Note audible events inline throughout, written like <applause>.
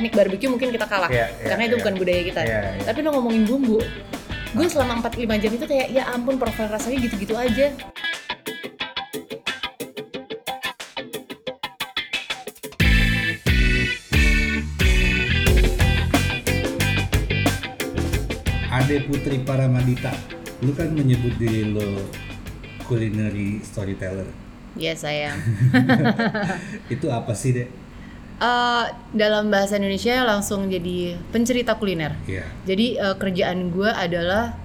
teknik barbecue mungkin kita kalah Iya, iya, karena itu iya. bukan budaya kita. Iya, iya. Tapi lo ngomongin bumbu, gue selama 4-5 jam itu kayak ya ampun profil rasanya gitu-gitu aja. Ade Putri Paramadita, lu kan menyebut diri lo culinary storyteller. Ya sayang. <laughs> Itu apa sih, Dek? Eh, dalam bahasa Indonesia langsung jadi pencerita kuliner. Iya. Jadi eh, kerjaan gue adalah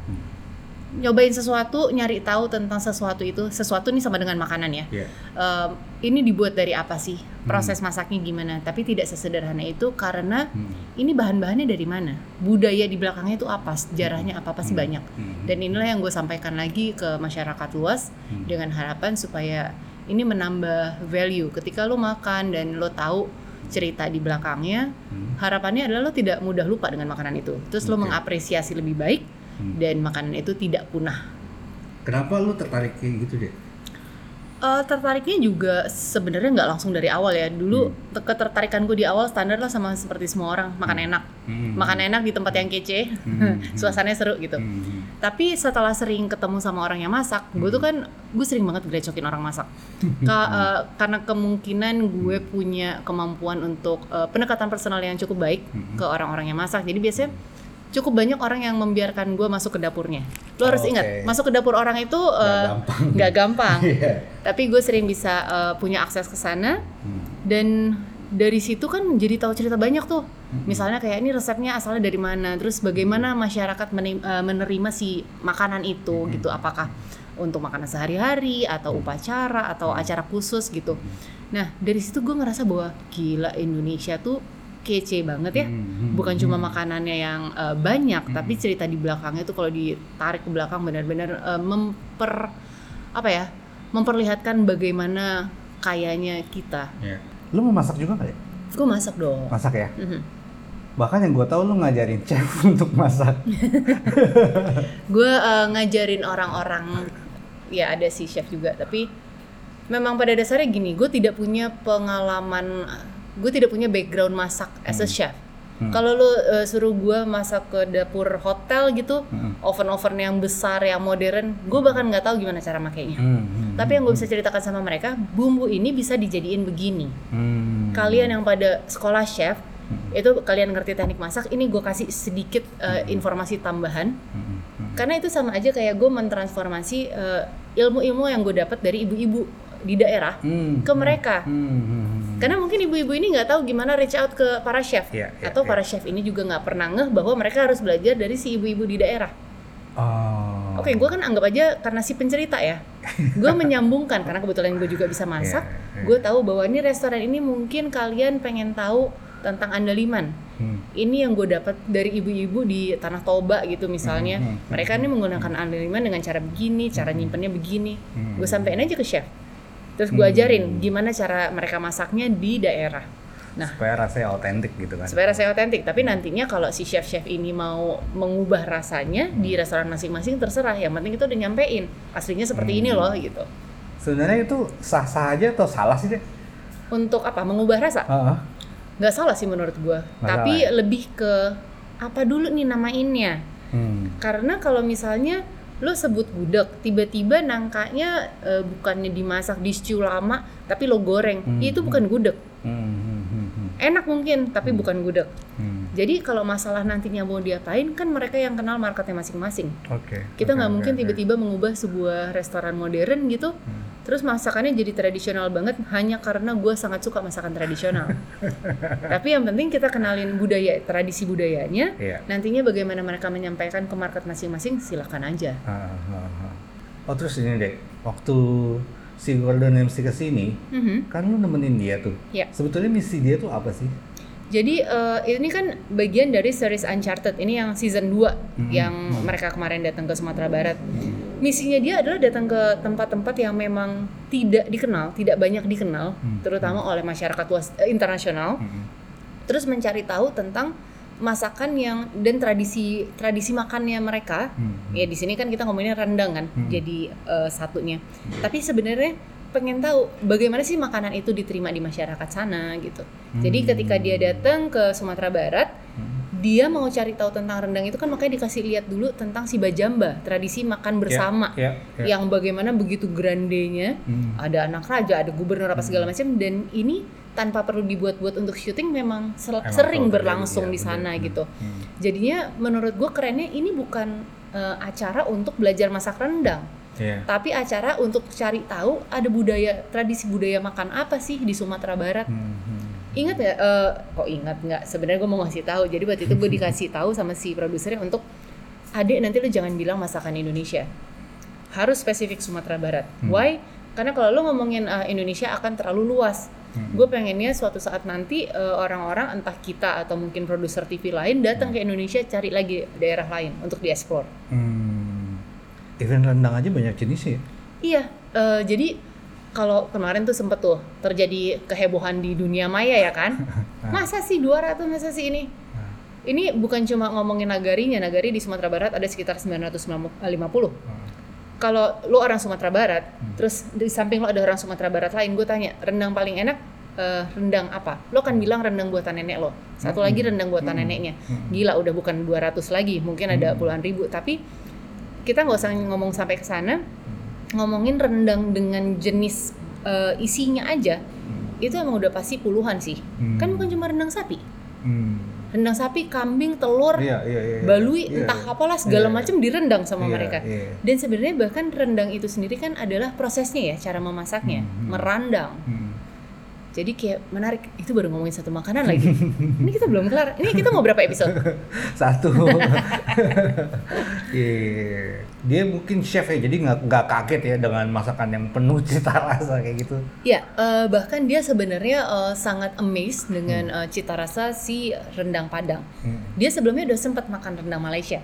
nyobain sesuatu, nyari tahu tentang sesuatu itu. Sesuatu nih sama dengan makanan ya. Iya. Eh, ini dibuat dari apa sih? Proses masaknya gimana? Tapi tidak sesederhana itu karena Hmm. ini bahan-bahannya dari mana? Budaya di belakangnya itu apa? Sejarahnya apa? Pasti banyak. Hmm. Dan inilah yang gue sampaikan lagi ke masyarakat luas Hmm. dengan harapan supaya ini menambah value. Ketika lo makan dan lo tahu cerita di belakangnya, Hmm. harapannya adalah lo tidak mudah lupa dengan makanan itu. Terus lo Oke. mengapresiasi lebih baik Hmm. dan makanan itu tidak punah. Kenapa lu tertarik kayak gitu, Dek? Eh, tertariknya juga sebenarnya nggak langsung dari awal ya. Dulu te- ketertarikan gue di awal standar lah sama seperti semua orang makan enak, Hmm. makan enak di tempat yang kece, Hmm. <laughs> suasananya seru gitu. Hmm. Tapi setelah sering ketemu sama orang yang masak, gue tuh kan gue sering banget grecokin orang masak. <laughs> Ka- eh, karena kemungkinan gue punya kemampuan untuk eh, pendekatan personal yang cukup baik ke orang-orang yang masak. Jadi biasanya cukup banyak orang yang membiarkan gue masuk ke dapurnya. Lo harus Oke. ingat, masuk ke dapur orang itu eh, gampang. nggak gampang. <laughs> Iya. Tapi gue sering bisa eh, punya akses ke sana Hmm. dan dari situ kan jadi tahu cerita banyak tuh. Misalnya kayak ini resepnya asalnya dari mana, terus bagaimana masyarakat meni- eh, menerima si makanan itu gitu. Apakah untuk makanan sehari-hari atau upacara atau acara khusus gitu. Nah dari situ gue ngerasa bahwa gila Indonesia tuh kece banget ya. Hmm. Bukan cuma makanannya yang eh, banyak, tapi cerita di belakangnya tuh kalau ditarik ke belakang benar-benar eh, memper apa ya, memperlihatkan bagaimana kayanya kita. Iya. Lu mau masak juga nggak ya? Gue masak dong. Masak ya? Mhm. Bahkan yang gue tahu lu ngajarin chef <laughs> untuk masak. <laughs> Gue eh, ngajarin orang-orang, ya ada sih chef juga, tapi memang pada dasarnya gini, gue tidak punya pengalaman, gue tidak punya background masak as a chef. Hmm. Kalau lu eh, suruh gue masak ke dapur hotel gitu, Hmm. oven-oven yang besar, yang modern, gue bahkan nggak tahu gimana cara makainya. Hmm, hmm, Tapi yang gue bisa ceritakan sama mereka, bumbu ini bisa dijadiin begini. hmm. Kalian yang pada sekolah chef, itu kalian ngerti teknik masak, ini gue kasih sedikit eh, informasi tambahan. Hmm, hmm. Karena itu sama aja kayak gue mentransformasi eh, ilmu-ilmu yang gue dapat dari ibu-ibu di daerah Hmm, ke mereka. hmm, hmm, hmm. Karena mungkin ibu-ibu ini nggak tahu gimana reach out ke para chef, Iya, iya, atau iya. para chef ini juga nggak pernah ngeh bahwa mereka harus belajar dari si ibu-ibu di daerah. Oh. Oke, gue kan anggap aja karena si pencerita ya, gue <laughs> menyambungkan karena kebetulan gue juga bisa masak. Iya, iya. Gue tahu bahwa ini restoran ini mungkin kalian pengen tahu tentang andaliman. Hmm. Ini yang gue dapat dari ibu-ibu di Tanah Toba gitu misalnya. Hmm, hmm, Mereka ini menggunakan andaliman dengan cara begini, cara nyimpennya begini. Hmm. Gue sampein aja ke chef. Terus gue ajarin gimana cara mereka masaknya di daerah. Nah, Supaya rasanya otentik gitu kan. supaya rasanya otentik. Tapi nantinya kalau si chef-chef ini mau mengubah rasanya di restoran masing-masing terserah. Yang penting itu udah nyampein aslinya seperti ini loh gitu. Sebenarnya itu sah-sah aja atau salah sih deh? Untuk apa? Mengubah rasa? Heeh. Nggak salah sih menurut. Nggak Tapi salah ya? lebih ke apa dulu nih namainnya? Hmm. Karena kalau misalnya lo sebut gudeg, tiba-tiba nangkanya eh, bukannya dimasak di stew lama, tapi lo goreng, Hmm, itu bukan gudeg. Hmm, hmm, hmm, hmm. Enak mungkin, tapi bukan gudeg. Hmm. Jadi kalau masalah nantinya mau diapain, kan mereka yang kenal marketnya masing-masing. Oke. Kita nggak oke, mungkin tiba-tiba mengubah sebuah restoran modern gitu, Hmm. Terus masakannya jadi tradisional banget hanya karena gue sangat suka masakan tradisional. <laughs> Tapi yang penting kita kenalin budaya, tradisi budayanya. Iya. Nantinya bagaimana mereka menyampaikan ke market masing-masing, silakan aja. Ah, ah, ah. Oh terus ini deh, waktu si Gordon MC ke sini, Mhm. kan lu nemenin dia tuh. Ya. Sebetulnya misi dia tuh apa sih? Jadi eh, ini kan bagian dari series Uncharted. Ini yang season 2 Hmm. yang mereka kemarin datang ke Sumatera Barat. Misinya dia adalah datang ke tempat-tempat yang memang tidak dikenal, tidak banyak dikenal, Hmm. terutama oleh masyarakat luas eh, internasional. Hmm. Terus mencari tahu tentang masakan yang dan tradisi tradisi makannya mereka. Hmm. Ya di sini kan kita ngomongin rendang kan, Hmm. jadi eh, satunya. Tapi sebenarnya pengen tahu bagaimana sih makanan itu diterima di masyarakat sana gitu. Jadi Hmm. ketika dia datang ke Sumatera Barat, Hmm. Dia mau cari tahu tentang rendang itu kan makanya dikasih lihat dulu tentang si bajamba, tradisi makan bersama. Ya, ya, ya. Yang bagaimana begitu grandenya, Hmm. ada anak raja, ada gubernur apa segala macam dan ini tanpa perlu dibuat-buat untuk syuting memang Emang sering berlangsung terjadi, di ya, sana bener. gitu. Hmm. Jadinya menurut gue kerennya ini bukan eh, acara untuk belajar masak rendang, Iya. tapi acara untuk cari tahu ada budaya tradisi budaya makan apa sih di Sumatera Barat. Hmm, hmm. Ingat ya? eh, kok ingat nggak? Sebenarnya gue mau ngasih tahu. Jadi waktu itu gue <laughs> dikasih tahu sama si produsernya untuk adek nanti lu jangan bilang masakan Indonesia, harus spesifik Sumatera Barat. Hmm. Why? Karena kalau lu ngomongin eh, Indonesia akan terlalu luas. Hmm. Gue pengennya suatu saat nanti eh, orang-orang entah kita atau mungkin produser TV lain datang ke Indonesia cari lagi daerah lain untuk dieksplor. Hmm. Event rendang aja banyak jenis ya. Iya, eh, jadi kalau kemarin tuh sempet tuh terjadi kehebohan di dunia maya ya kan? <laughs> Masa sih 200 masa sih ini? Ini bukan cuma ngomongin nagarinya, nagari di Sumatera Barat ada sekitar 950. Hmm. Kalau lu orang Sumatera Barat, terus di samping lu ada orang Sumatera Barat lain, gue tanya, rendang paling enak eh, rendang apa? Lo kan bilang rendang buatan nenek lo. Satu lagi rendang buatan neneknya. Gila udah bukan 200 lagi, mungkin ada puluhan ribu, tapi kita nggak usah ngomong sampai ke sana. Ngomongin rendang dengan jenis eh, isinya aja, itu emang udah pasti puluhan sih. Hmm. Kan bukan cuma rendang sapi. Hmm. Rendang sapi, kambing, telur, Iya, iya, iya. balui, Iya. entah apalah segala Iya. macam direndang sama Iya, mereka. iya. Dan sebenarnya bahkan rendang itu sendiri kan adalah prosesnya ya, cara memasaknya, Hmm, hmm. merandang. Hmm. Jadi kayak menarik. Itu baru ngomongin satu makanan lagi. Ini kita belum kelar. Ini kita mau berapa episode? <laughs> Satu. Iya. Dia mungkin chef ya, jadi nggak nggak kaget ya dengan masakan yang penuh cita rasa kayak gitu. Ya, eh, bahkan dia sebenarnya eh, sangat amazed dengan eh, cita rasa si rendang Padang. Hmm. Dia sebelumnya udah sempat makan rendang Malaysia.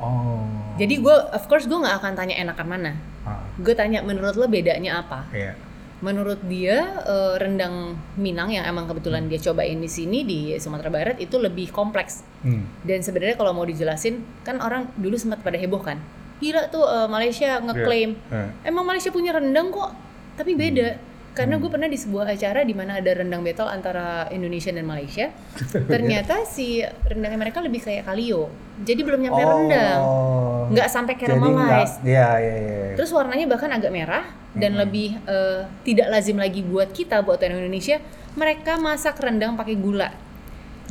Oh. Jadi gue, of course gue nggak akan tanya enakan mana. Ah, Gue tanya menurut lo bedanya apa? iya. Menurut dia eh, rendang Minang yang emang kebetulan dia cobain di sini di Sumatera Barat itu lebih kompleks. Hmm. Dan sebenarnya kalau mau dijelasin kan orang dulu sempat pada heboh kan. Gila tuh eh, Malaysia ngeklaim Iya. emang Malaysia punya rendang kok, tapi beda. Karena gue pernah di sebuah acara di mana ada rendang battle antara Indonesia dan Malaysia. <laughs> Ternyata si rendangnya mereka lebih kayak kalio. Jadi belum nyampe rendang. Oh. Nggak sampai caramelized. Iya, iya, iya. Terus warnanya bahkan agak merah dan lebih eh, tidak lazim lagi buat kita buat orang Indonesia. Mereka masak rendang pakai gula.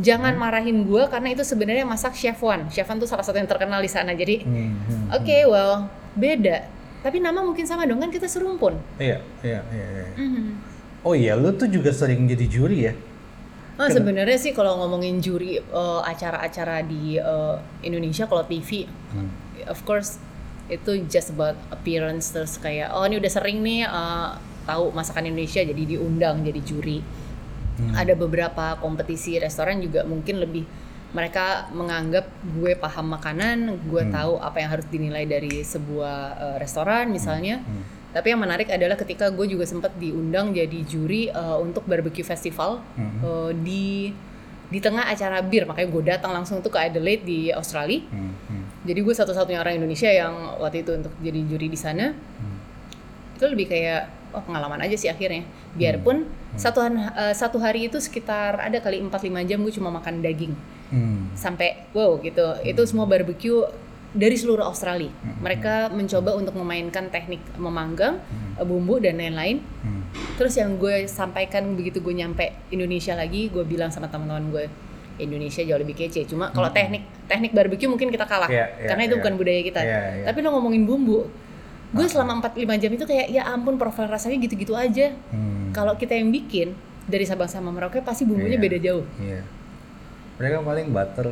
Jangan marahin gue karena itu sebenarnya masak chef Wan. Chef Wan tuh salah satu yang terkenal di sana. Jadi Hmm, hmm. oke, well beda. Tapi nama mungkin sama dong kan kita serumpun. Iya, iya, iya. iya. Mhm. Oh iya, lu tuh juga sering jadi juri ya? Oh, sebenarnya sih kalau ngomongin juri eh, acara-acara di eh, Indonesia kalau TV, Hmm. of course itu just about appearance terus kayak oh ini udah sering nih eh, tahu masakan Indonesia jadi diundang jadi juri. Hmm. Ada beberapa kompetisi restoran juga mungkin lebih mereka menganggap gue paham makanan, gue Hmm. tahu apa yang harus dinilai dari sebuah eh, restoran misalnya. Hmm. Tapi yang menarik adalah ketika gue juga sempat diundang jadi juri eh, untuk barbecue festival Hmm. eh, di di tengah acara bir, makanya gue datang langsung tuh ke Adelaide di Australia. Hmm. Hmm. Jadi gue satu-satunya orang Indonesia yang waktu itu untuk jadi juri di sana. Hmm. Itu lebih kayak oh pengalaman aja sih akhirnya. Biarpun satu han- eh, satu hari itu sekitar ada kali 4-5 jam gue cuma makan daging Hmm. sampai wow gitu. Itu semua barbecue dari seluruh Australia. Mereka mencoba untuk memainkan teknik memanggang, eh, bumbu dan lain-lain. Hmm. Terus yang gue sampaikan begitu gue nyampe Indonesia lagi, gue bilang sama teman-teman gue, Indonesia jauh lebih kece. Cuma kalau teknik teknik barbecue mungkin kita kalah, Iya, iya, karena itu iya. bukan budaya kita. Iya, iya. Tapi lo ngomongin bumbu, gue selama 4-5 jam itu kayak ya ampun profil rasanya gitu-gitu aja. Hmm. Kalau kita yang bikin dari Sabang sama Merauke pasti bumbunya Iya. beda jauh. Iya. Mereka paling butter,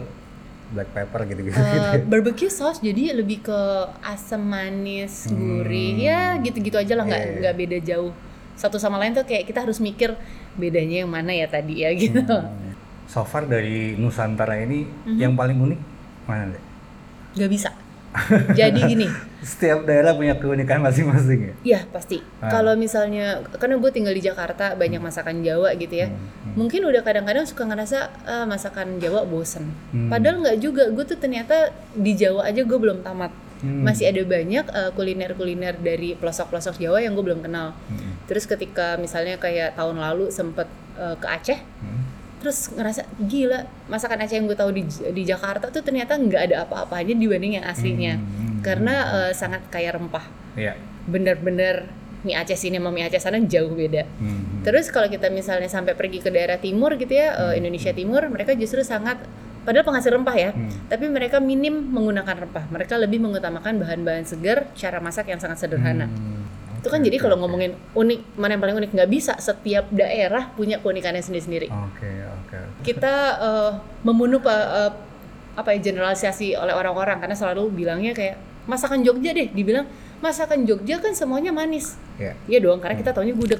black pepper gitu-gitu. Eh, barbecue sauce jadi lebih ke asam manis gurih ya gitu-gitu aja lah nggak Hmm. Iya, nggak beda jauh satu sama lain tuh kayak kita harus mikir bedanya yang mana ya tadi ya <laughs> gitu Hmm. So far dari Nusantara ini Mhm. yang paling unik mana deh? nggak bisa <laughs> jadi gini Setiap daerah punya keunikan masing-masing ya. ya pasti Ah. kalau misalnya karena gue tinggal di Jakarta banyak masakan Jawa gitu ya Hmm. mungkin udah kadang-kadang suka ngerasa ah, masakan Jawa bosen Hmm. padahal nggak juga gue tuh ternyata di Jawa aja gue belum tamat Hmm. masih ada banyak eh, kuliner-kuliner dari pelosok-pelosok Jawa yang gue belum kenal. Hmm. Terus ketika misalnya kayak tahun lalu sempet eh, ke Aceh, Hmm. Terus ngerasa gila masakan Aceh yang gue tahu di di Jakarta tuh ternyata nggak ada apa-apanya dibanding yang aslinya, Hmm. karena eh, sangat kaya rempah. Iya. Bener-bener mie Aceh sini sama mie Aceh sana jauh beda. Hmm. Terus kalau kita misalnya sampai pergi ke daerah timur gitu ya, eh, Indonesia Timur, mereka justru sangat padahal penghasil rempah ya, Hmm. tapi mereka minim menggunakan rempah. Mereka lebih mengutamakan bahan-bahan segar, cara masak yang sangat sederhana. Hmm. Itu kan jadi kalau ngomongin unik, mana yang paling unik nggak bisa. Setiap daerah punya keunikannya sendiri-sendiri. Oke, oke. oke. Kita eh, membunuh eh, apa ya generalisasi oleh orang-orang karena selalu bilangnya kayak masakan Jogja deh, dibilang masakan Jogja kan semuanya manis. Iya. Iya dong, karena kita taunya gudeg.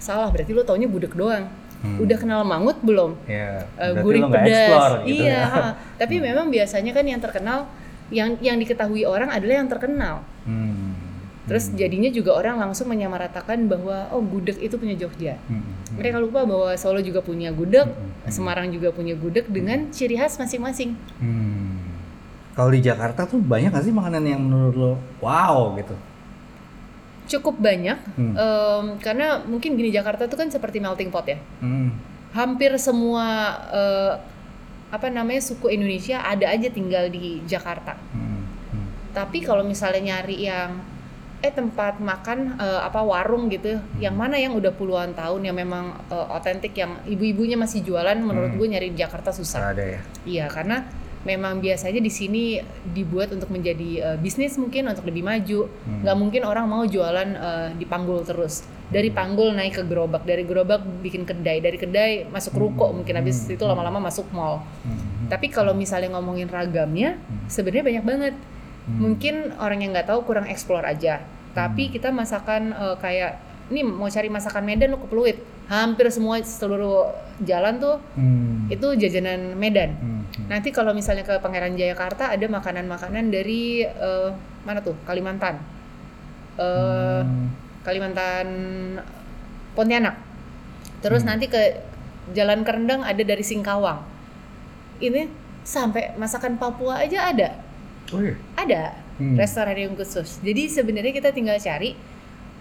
Salah, berarti lo taunya gudeg doang. Hmm. Udah kenal mangut belum? Iya. Eh, Berarti gurih pedas. gitu iya, ya. tapi memang biasanya kan yang terkenal yang yang diketahui orang adalah yang terkenal. Hmm. Terus jadinya juga orang langsung menyamaratakan bahwa oh gudeg itu punya Jogja. Hmm. Mereka lupa bahwa Solo juga punya gudeg, Hmm. Semarang juga punya gudeg dengan ciri khas masing-masing. Hmm. Kalau di Jakarta tuh banyak gak sih makanan yang menurut lo wow gitu? Cukup banyak Hmm. em, karena mungkin gini Jakarta tuh kan seperti melting pot ya. Hmm. Hampir semua eh, apa namanya suku Indonesia ada aja tinggal di Jakarta. Hmm. Hmm. Tapi kalau misalnya nyari yang eh tempat makan eh, apa warung gitu, yang mana yang udah puluhan tahun yang memang eh, otentik yang ibu-ibunya masih jualan, menurut Hmm. gue nyari di Jakarta susah. Ada ya. Iya, karena memang biasanya di sini dibuat untuk menjadi eh, bisnis mungkin untuk lebih maju. Hmm. Nggak mungkin orang mau jualan eh, di panggul terus. Dari panggul naik ke gerobak, dari gerobak bikin kedai, dari kedai masuk ruko mungkin habis itu lama-lama masuk mall. Hmm. Tapi kalau misalnya ngomongin ragamnya, sebenarnya banyak banget. Hmm. Mungkin orang yang nggak tahu kurang explore aja. Tapi kita masakan eh, kayak ini mau cari masakan Medan lo ke Pluit. Hampir semua seluruh jalan tuh Hmm. itu jajanan Medan. Hmm. Hmm. Nanti kalau misalnya ke Pangeran Jayakarta ada makanan-makanan dari eh, mana tuh? Kalimantan. Eh, Hmm. Kalimantan Pontianak. Terus Hmm. nanti ke Jalan Kerendang ada dari Singkawang. Ini sampai masakan Papua aja ada. Oh iya. Ada Hmm. restoran yang khusus. Jadi sebenarnya kita tinggal cari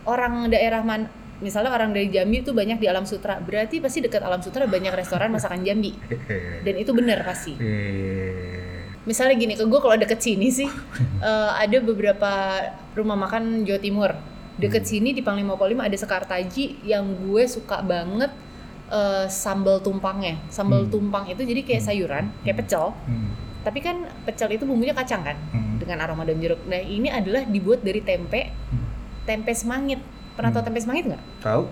orang daerah man misalnya orang dari Jambi itu banyak di Alam Sutra. Berarti pasti dekat Alam Sutra banyak restoran masakan Jambi. <laughs> Dan itu benar pasti. Eh. Misalnya gini, ke gue kalau deket sini sih <laughs> eh, ada beberapa rumah makan Jawa Timur. Deket sini di Panglima Polim ada Sekartaji yang gue suka banget eh, sambal tumpangnya. Sambal Hmm. tumpang itu jadi kayak sayuran, kayak pecel. Hmm. Tapi kan pecel itu bumbunya kacang kan, Hmm. Dengan aroma daun jeruk. Nah ini adalah dibuat dari tempe, Hmm. tempe semangit. Pernah Hmm. tempe semangit nggak? Tahu?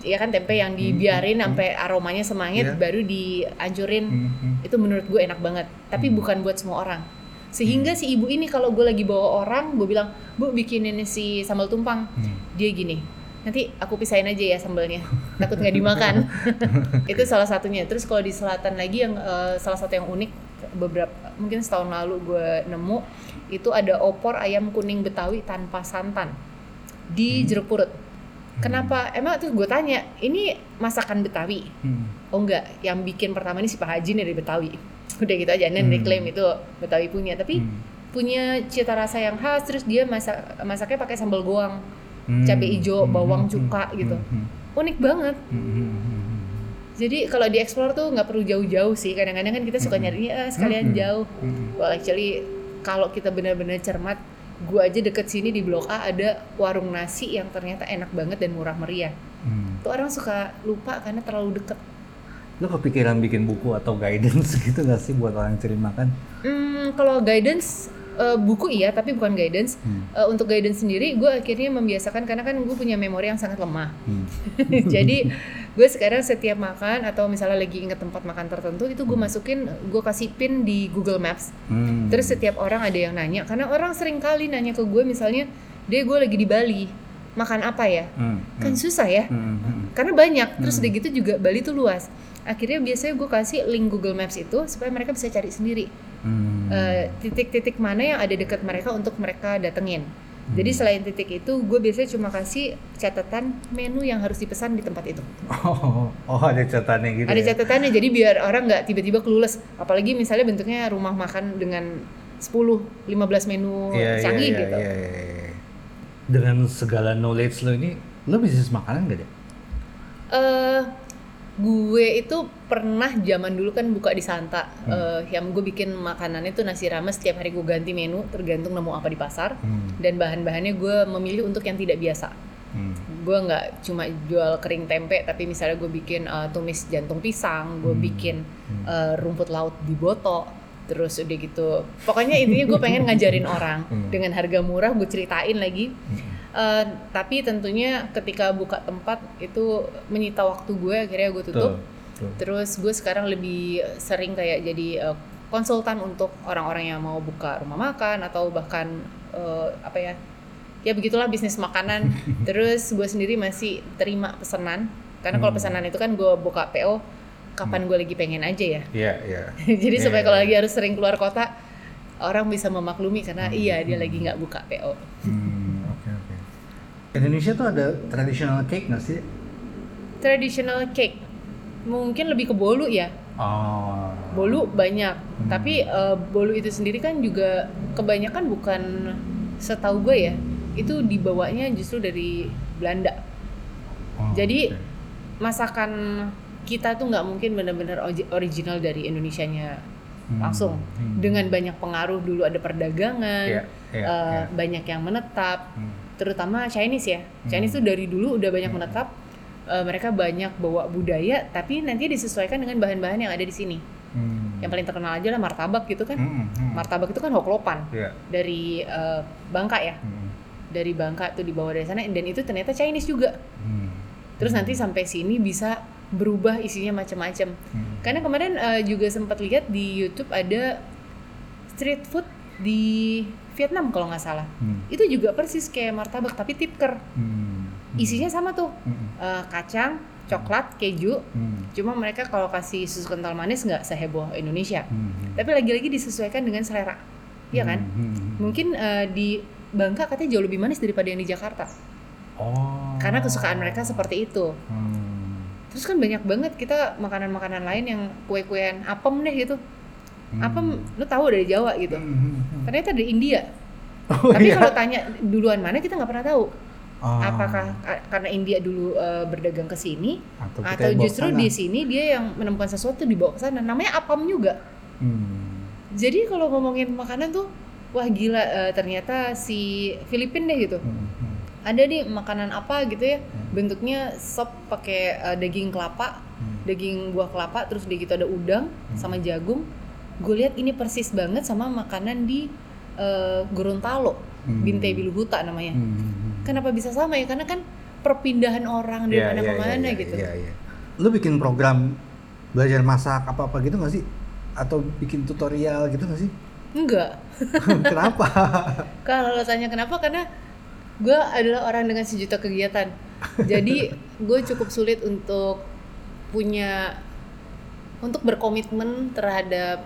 Iya kan tempe yang dibiarin Hmm. sampai aromanya semangit, Iya. baru dihancurin Hmm. Hmm. itu menurut gue enak banget tapi Hmm. bukan buat semua orang sehingga si ibu ini kalau gue lagi bawa orang gue bilang bu bikinin si sambal tumpang Hmm. dia gini nanti aku pisahin aja ya sambalnya takut nggak dimakan <laughs> itu salah satunya terus kalau di selatan lagi yang eh, salah satu yang unik beberapa mungkin setahun lalu gue nemu itu ada opor ayam kuning betawi tanpa santan di jeruk purut kenapa emang tuh gue tanya ini masakan betawi Hmm. Oh enggak, yang bikin pertama ini si Pak Haji nih dari Betawi. <laughs> Udah gitu aja, dan Hmm. diklaim itu Betawi punya. Tapi Hmm. punya cita rasa yang khas, terus dia masak masaknya pakai sambal goang, Hmm. cabai hijau, Hmm. bawang, Hmm. cuka gitu. Hmm. Unik banget. Hmm. Hmm. Hmm. Jadi kalau dieksplor tuh nggak perlu jauh-jauh sih. Kadang-kadang kan kita suka Hmm. nyarinya ah, sekalian Hmm. jauh. Hmm. Well actually kalau kita benar-benar cermat, gua aja deket sini di Blok A ada warung nasi yang ternyata enak banget dan murah meriah. Hmm. Tuh orang suka lupa karena terlalu deket. Lo kepikiran bikin buku atau guidance <laughs> gitu gak sih buat orang cari makan? Hmm, kalau guidance eh, buku iya, tapi bukan guidance. Hmm. Eh, untuk guidance sendiri, gue akhirnya membiasakan karena kan gue punya memori yang sangat lemah. Hmm. <laughs> Jadi <laughs> gue sekarang setiap makan atau misalnya lagi inget tempat makan tertentu itu gue masukin, gue kasih pin di Google Maps. Hmm. Terus setiap orang ada yang nanya, karena orang sering kali nanya ke gue misalnya, dia gue lagi di Bali, makan apa ya? Hmm. Kan susah ya. Hmm. Hmm. Karena banyak, terus udah gitu juga Bali tuh luas. Akhirnya biasanya gue kasih link Google Maps itu supaya mereka bisa cari sendiri Hmm. eh, titik-titik mana yang ada dekat mereka untuk mereka datengin. Jadi selain titik itu, gue biasanya cuma kasih catatan menu yang harus dipesan di tempat itu. Oh, <laughs> oh ada catatannya gitu. Ada ya? catatannya, jadi biar orang nggak tiba-tiba clueless. Apalagi misalnya bentuknya rumah makan dengan 10 15 menu Iya, iya, canggih iya, gitu. iya, iya, iya. Dengan segala knowledge lo ini, lo bisnis makanan gak deh? eh gue itu pernah zaman dulu kan buka di Santa eh, yang gue bikin makanannya tuh nasi rames setiap hari gue ganti menu tergantung nemu apa di pasar Hmm. dan bahan-bahannya gue memilih untuk yang tidak biasa Hmm. gue nggak cuma jual kering tempe tapi misalnya gue bikin eh, tumis jantung pisang gue Hmm. bikin eh, rumput laut di boto terus udah gitu pokoknya intinya gue pengen ngajarin <laughs> orang Hmm. dengan harga murah gue ceritain lagi Eh, tapi tentunya ketika buka tempat itu menyita waktu gue akhirnya gue tutup Tuh, tuh. terus gue sekarang lebih sering kayak jadi eh, konsultan untuk orang-orang yang mau buka rumah makan atau bahkan eh, apa ya ya begitulah bisnis makanan <laughs> terus gue sendiri masih terima pesanan karena kalau Hmm. pesanan itu kan gue buka PO kapan gue lagi pengen aja ya Iya, iya. <laughs> jadi Iya, supaya iya, kalau iya. lagi harus sering keluar kota orang bisa memaklumi karena Hmm. iya dia lagi nggak buka PO Hmm. Indonesia tuh ada traditional cake nggak sih? traditional cake mungkin lebih ke bolu ya Oh. bolu banyak Hmm. tapi eh, bolu itu sendiri kan juga kebanyakan bukan setahu gue ya itu dibawanya justru dari Belanda Oh, jadi- oke. masakan kita tuh nggak mungkin benar-benar original dari Indonesianya Hmm, langsung hmm. dengan banyak pengaruh dulu ada perdagangan Iya, iya, eh, iya. banyak yang menetap Hmm. Terutama Chinese ya Chinese Hmm. tuh dari dulu udah banyak Hmm. menetap Eh, mereka banyak bawa budaya tapi nanti disesuaikan dengan bahan-bahan yang ada di sini Hmm. yang paling terkenal aja lah martabak gitu kan Hmm, hmm. martabak itu kan hoklopan Iya. dari eh, Bangka ya Hmm. dari Bangka tuh dibawa dari sana dan itu ternyata Chinese juga Hmm. terus nanti sampai sini bisa berubah isinya macam-macam Hmm. karena kemarin eh, juga sempat lihat di YouTube ada street food di Vietnam kalau nggak salah Hmm. itu juga persis kayak martabak tapi tipker Hmm. isinya sama tuh Hmm. eh, kacang coklat keju Hmm. cuma mereka kalau kasih susu kental manis nggak seheboh Indonesia Hmm. tapi lagi-lagi disesuaikan dengan selera Iya kan Hmm. Hmm. mungkin eh, di Bangka katanya jauh lebih manis daripada yang di Jakarta Oh. karena kesukaan mereka seperti itu Hmm. terus kan banyak banget kita makanan-makanan lain yang kue-kuean apem deh gitu Hmm. apem lu tahu dari Jawa gitu Hmm, hmm, hmm. ternyata dari India <laughs> Oh, tapi iya? kalau tanya duluan mana kita nggak pernah tahu Ah. apakah ka- karena India dulu eh, berdagang ke sini atau, atau justru di sini dia yang menemukan sesuatu dibawa ke sana namanya apam juga Hmm. jadi kalau ngomongin makanan tuh wah gila eh, ternyata si Filipina deh gitu Hmm. Hmm. ada nih makanan apa gitu ya bentuknya sop pakai eh, daging kelapa Hmm. daging buah kelapa terus di gitu ada udang sama jagung gue lihat ini persis banget sama makanan di eh, Gorontalo Hmm. Binte Biluhuta namanya Hmm. Hmm. kenapa bisa sama ya karena kan perpindahan orang dari Iya, mana iya, ke mana iya, gitu Iya, iya. Lu bikin program belajar masak apa-apa gitu nggak sih? Atau bikin tutorial gitu nggak sih? enggak <laughs> Kenapa? <laughs> kalau lo tanya kenapa karena gue adalah orang dengan sejuta kegiatan jadi <laughs> gue cukup sulit untuk punya untuk berkomitmen terhadap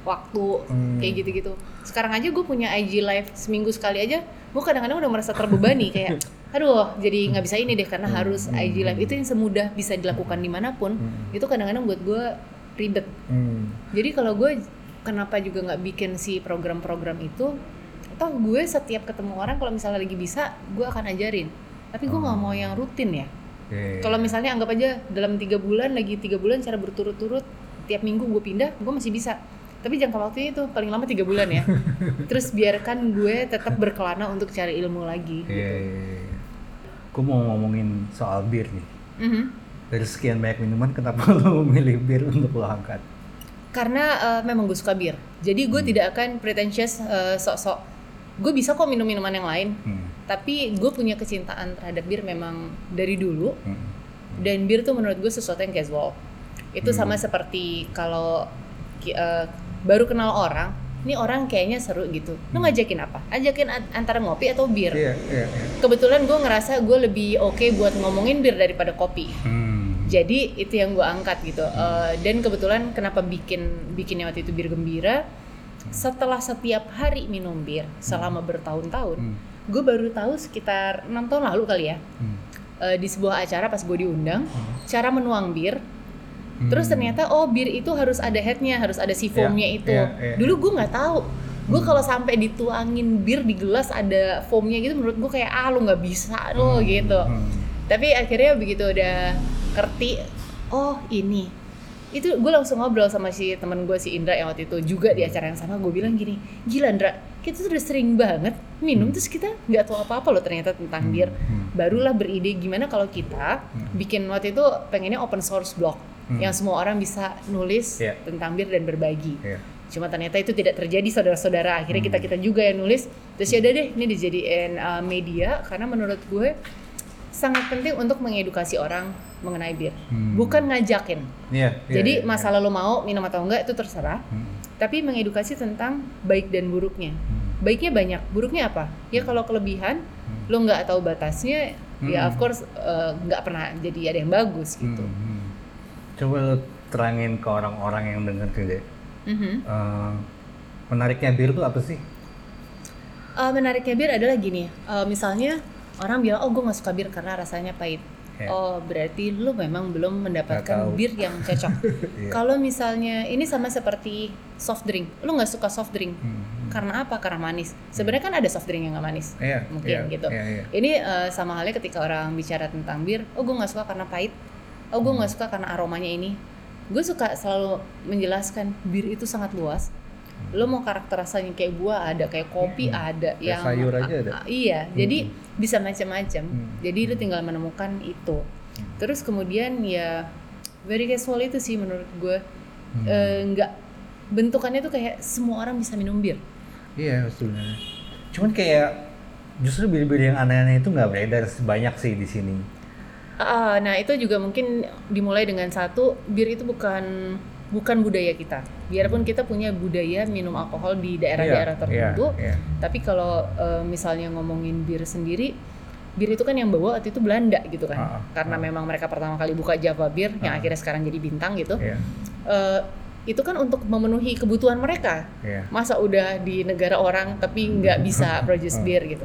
waktu Hmm. kayak gitu-gitu sekarang aja gue punya IG live seminggu sekali aja gue kadang-kadang udah merasa terbebani <laughs> kayak aduh jadi nggak bisa ini deh karena harus IG live itu yang semudah bisa dilakukan di mana pun Hmm. itu kadang-kadang buat gue ribet Hmm. jadi kalau gue kenapa juga nggak bikin si program-program itu toh gue setiap ketemu orang kalau misalnya lagi bisa gue akan ajarin tapi gue nggak mau yang rutin ya Oke. kalau misalnya anggap aja dalam tiga bulan lagi tiga bulan cara berturut-turut tiap minggu gue pindah gue masih bisa tapi jangka waktunya itu paling lama tiga bulan ya <laughs> terus biarkan gue tetap berkelana untuk cari ilmu lagi Oke. Gue mau ngomongin soal bir nih. Mhm. Dari sekian banyak minuman, kenapa <laughs> lo memilih bir untuk lo angkat? karena eh, memang gue suka bir jadi gue tidak akan pretentious eh, sok-sok gue bisa kok minum minuman yang lain Hmm. tapi gue punya kecintaan terhadap bir memang dari dulu Hmm. dan bir tuh menurut gue sesuatu yang casual itu sama seperti kalau eh, baru kenal orang ini orang kayaknya seru gitu. Lu ngajakin apa? Ajakin an- antara ngopi atau bir? Iya, iya, iya. kebetulan gue ngerasa gue lebih oke buat ngomongin bir daripada kopi. Hmm. jadi itu yang gue angkat gitu. Eh, dan kebetulan kenapa bikin bikinnya waktu itu bir gembira? Setelah setiap hari minum bir selama bertahun-tahun Hmm. gue baru tahu sekitar enam tahun lalu kali ya. Hmm. eh, di sebuah acara pas gue diundang cara menuang bir Hmm. terus ternyata oh bir itu harus ada headnya harus ada si foamnya Iya, itu iya, iya. dulu gue nggak tahu. Gue kalau sampai dituangin bir di gelas ada foamnya gitu menurut gue kayak ah lu nggak bisa lo gitu. Hmm. tapi akhirnya begitu udah ngerti oh ini. Itu gue langsung ngobrol sama si temen gue si Indra yang waktu itu juga di acara yang sama. Gue bilang gini gila Indra kita tuh udah sering banget minum terus kita nggak tahu apa apa loh ternyata tentang bir. Hmm. barulah beride gimana kalau kita bikin waktu itu pengennya open source blog Hmm. yang semua orang bisa nulis Iya. tentang bir dan berbagi Iya. cuma ternyata itu tidak terjadi saudara-saudara akhirnya kita kita juga yang nulis terus ya udah deh ini dijadiin uh, media karena menurut gue sangat penting untuk mengedukasi orang mengenai bir Hmm. bukan ngajakin Iya. iya, jadi iya, masalah lo mau minum atau enggak itu terserah iya. Hmm. tapi mengedukasi tentang baik dan buruknya Hmm. baiknya banyak buruknya apa ya kalau kelebihan lo nggak tahu batasnya ya Hmm. of course uh, nggak pernah jadi ada yang bagus gitu Hmm, hmm. Coba lo terangin ke orang-orang yang denger tuh deh. Mhm. Eh, menariknya bir itu apa sih? Uh, menariknya bir adalah gini, uh, misalnya orang bilang, oh gue gak suka bir karena rasanya pahit. Ya. Oh berarti lu memang belum mendapatkan bir yang cocok. <laughs> Iya. Kalau misalnya ini sama seperti soft drink, lu nggak suka soft drink Hmm. karena apa? Karena manis. Sebenarnya kan ada soft drink yang nggak manis, Iya, mungkin iya, gitu. iya, iya. Ini uh, sama halnya ketika orang bicara tentang bir, oh gue nggak suka karena pahit, oh gue Hmm. nggak suka karena aromanya ini. Gue suka selalu menjelaskan bir itu sangat luas. Lo mau karakter rasanya kayak buah ada, kayak kopi Hmm. ada, Kayak yang sayur aja ada. Iya, jadi bisa macam-macam. Hmm. Jadi lu tinggal menemukan itu. Terus kemudian ya very casual itu sih menurut gue Hmm. Eh, nggak bentukannya tuh kayak semua orang bisa minum bir. Iya sebenarnya. Cuman kayak justru bir-bir yang aneh-aneh itu nggak beredar sebanyak sih di sini. Ah, nah itu juga mungkin dimulai dengan satu bir itu bukan bukan budaya kita. Biarpun kita punya budaya minum alkohol di daerah-daerah Iya, tertentu, iya, iya. tapi kalau eh, misalnya ngomongin bir sendiri, bir itu kan yang bawa waktu itu Belanda gitu kan, ah, karena ah. memang mereka pertama kali buka Java bir yang Ah. akhirnya sekarang jadi bintang gitu. Iya, Eh, itu kan untuk memenuhi kebutuhan mereka. iya. Masa udah di negara orang tapi nggak bisa produce bir gitu.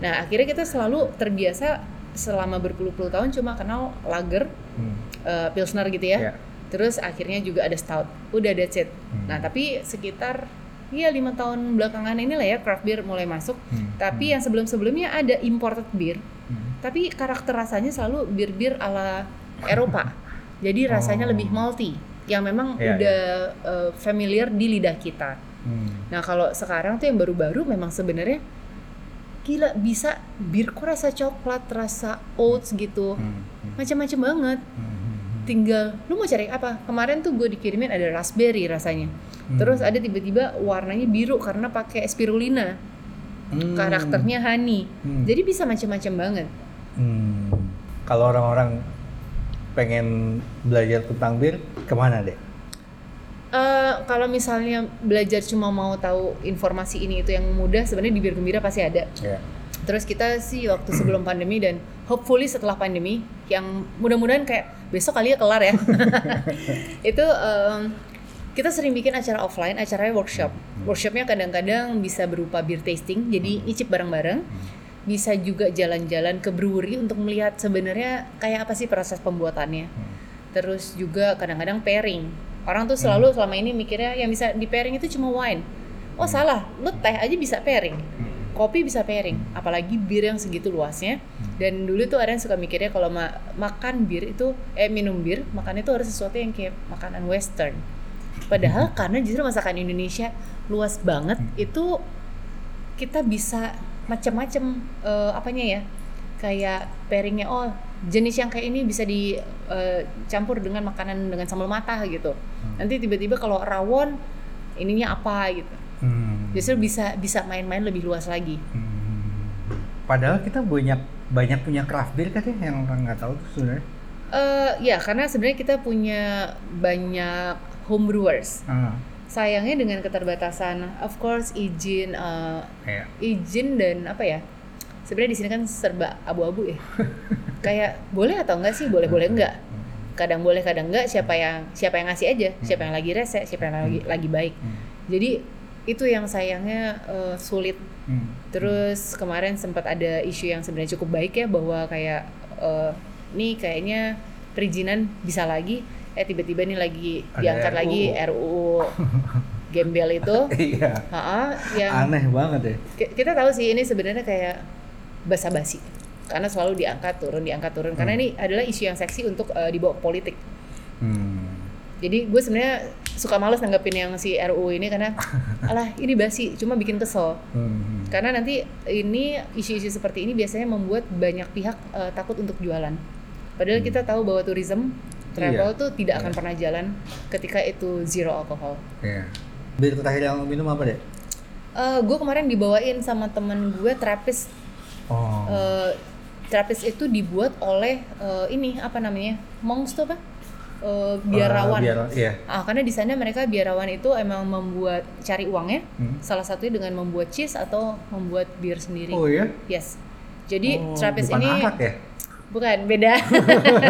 Nah akhirnya kita selalu terbiasa selama berpuluh-puluh tahun cuma kenal lager, Hmm. eh, pilsner gitu ya. Iya. Terus akhirnya juga ada stout. Udah that's it. Hmm. Nah tapi sekitar ya lima tahun belakangan inilah ya craft beer mulai masuk. Hmm. Tapi yang sebelum-sebelumnya ada imported beer. Hmm. Tapi karakter rasanya selalu bir-bir ala Eropa. <laughs> Jadi rasanya Oh. lebih malty. Yang memang Iya, udah eh, familiar di lidah kita. Hmm. Nah kalau sekarang tuh yang baru-baru memang sebenarnya gila bisa bir kok rasa coklat, rasa oats gitu, Hmm. Hmm. macam-macam banget. Hmm. Hmm. Tinggal lu mau cari apa? Kemarin tuh gue dikirimin ada raspberry rasanya. Hmm. Terus ada tiba-tiba warnanya biru karena pakai spirulina. Hmm. Karakternya honey. Hmm. Jadi bisa macam-macam banget. Hmm. Kalau orang-orang pengen belajar tentang bir, ke mana deh? Eh, kalau misalnya belajar cuma mau tahu informasi ini itu yang mudah, sebenarnya di Bir Gembira pasti ada. Ya. Terus kita sih waktu sebelum <clears throat> pandemi dan hopefully setelah pandemi yang mudah-mudahan kayak besok kali ya kelar ya. <laughs> itu em, kita sering bikin acara offline, acaranya workshop. Workshopnya kadang-kadang bisa berupa beer tasting, jadi nyicip bareng-bareng. Bisa juga jalan-jalan ke brewery untuk melihat sebenarnya kayak apa sih proses pembuatannya. Terus juga kadang-kadang pairing. Orang tuh selalu selama ini mikirnya yang bisa di pairing itu cuma wine. Oh salah, lu teh aja bisa pairing kopi bisa pairing, apalagi bir yang segitu luasnya. Dan dulu tuh ada yang suka mikirnya kalau ma- makan bir itu, eh minum bir, makan itu harus sesuatu yang kayak makanan western. Padahal karena justru masakan Indonesia luas banget, itu kita bisa macam-macam eh, apanya ya, kayak pairingnya oh jenis yang kayak ini bisa dicampur dengan makanan dengan sambal matah gitu. Nanti tiba-tiba kalau rawon ininya apa gitu. Hmm. Justru bisa bisa main-main lebih luas lagi. Hmm. Padahal kita banyak banyak punya craft beer kan ya yang orang nggak tahu tuh sebenarnya. Eh ya karena sebenarnya kita punya banyak home brewers. Ah, Sayangnya dengan keterbatasan, of course izin eh, ya. izin dan apa ya? Sebenarnya di sini kan serba abu-abu ya. <laughs> Kayak boleh atau enggak sih? Boleh boleh enggak. Kadang boleh kadang enggak. Siapa yang siapa yang ngasih aja? Siapa yang lagi rese? Siapa yang lagi lagi baik? Hmm. Jadi itu yang sayangnya eh, sulit Hmm. Terus kemarin sempat ada isu yang sebenarnya cukup baik ya bahwa kayak eh, nih kayaknya perizinan bisa lagi, eh tiba-tiba nih lagi Ada diangkat RUU. lagi RUU <laughs> gembel itu. <laughs> Iya. Yang Aneh banget ya. ki- kita tahu sih ini sebenarnya kayak basa-basi karena selalu diangkat turun diangkat turun karena ini adalah isu yang seksi untuk eh, dibawa ke politik Hmm. jadi gue sebenarnya suka males nanggepin yang si RUU ini karena <laughs> alah ini basi cuma bikin kesel Hmm. karena nanti ini isu-isu seperti ini biasanya membuat banyak pihak eh, takut untuk jualan padahal kita tahu bahwa tourism travel Iya. tuh tidak akan pernah jalan ketika itu zero alcohol Iya. Bir terakhir yang minum apa deh? Eh, gue kemarin dibawain sama temen gue terapis Oh. Eh, terapis itu dibuat oleh eh, ini apa namanya monks tuh apa Eh, biarawan biar, iya. ah karena di sana mereka biarawan itu emang membuat cari uangnya Hmm. salah satunya dengan membuat cheese atau membuat bir sendiri Oh iya? yes jadi Oh, terapis bukan ini arak ya? bukan beda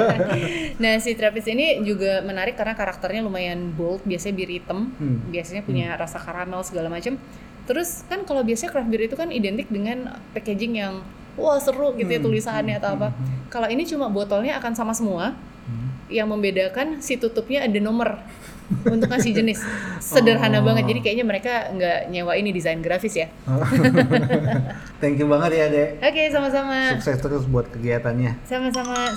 <laughs> nah si terapis ini juga menarik karena karakternya lumayan bold biasanya bir hitam Hmm. biasanya punya rasa karamel segala macam terus kan kalau biasanya craft beer itu kan identik dengan packaging yang wah seru gitu ya Hmm. tulisannya atau apa kalau ini cuma botolnya akan sama semua Hmm. yang membedakan si tutupnya ada nomor untuk ngasih jenis <laughs> sederhana Oh. banget jadi kayaknya mereka nggak nyewa ini desain grafis ya <laughs> Thank you banget ya, Dek. oke sama-sama Sukses terus buat kegiatannya. sama-sama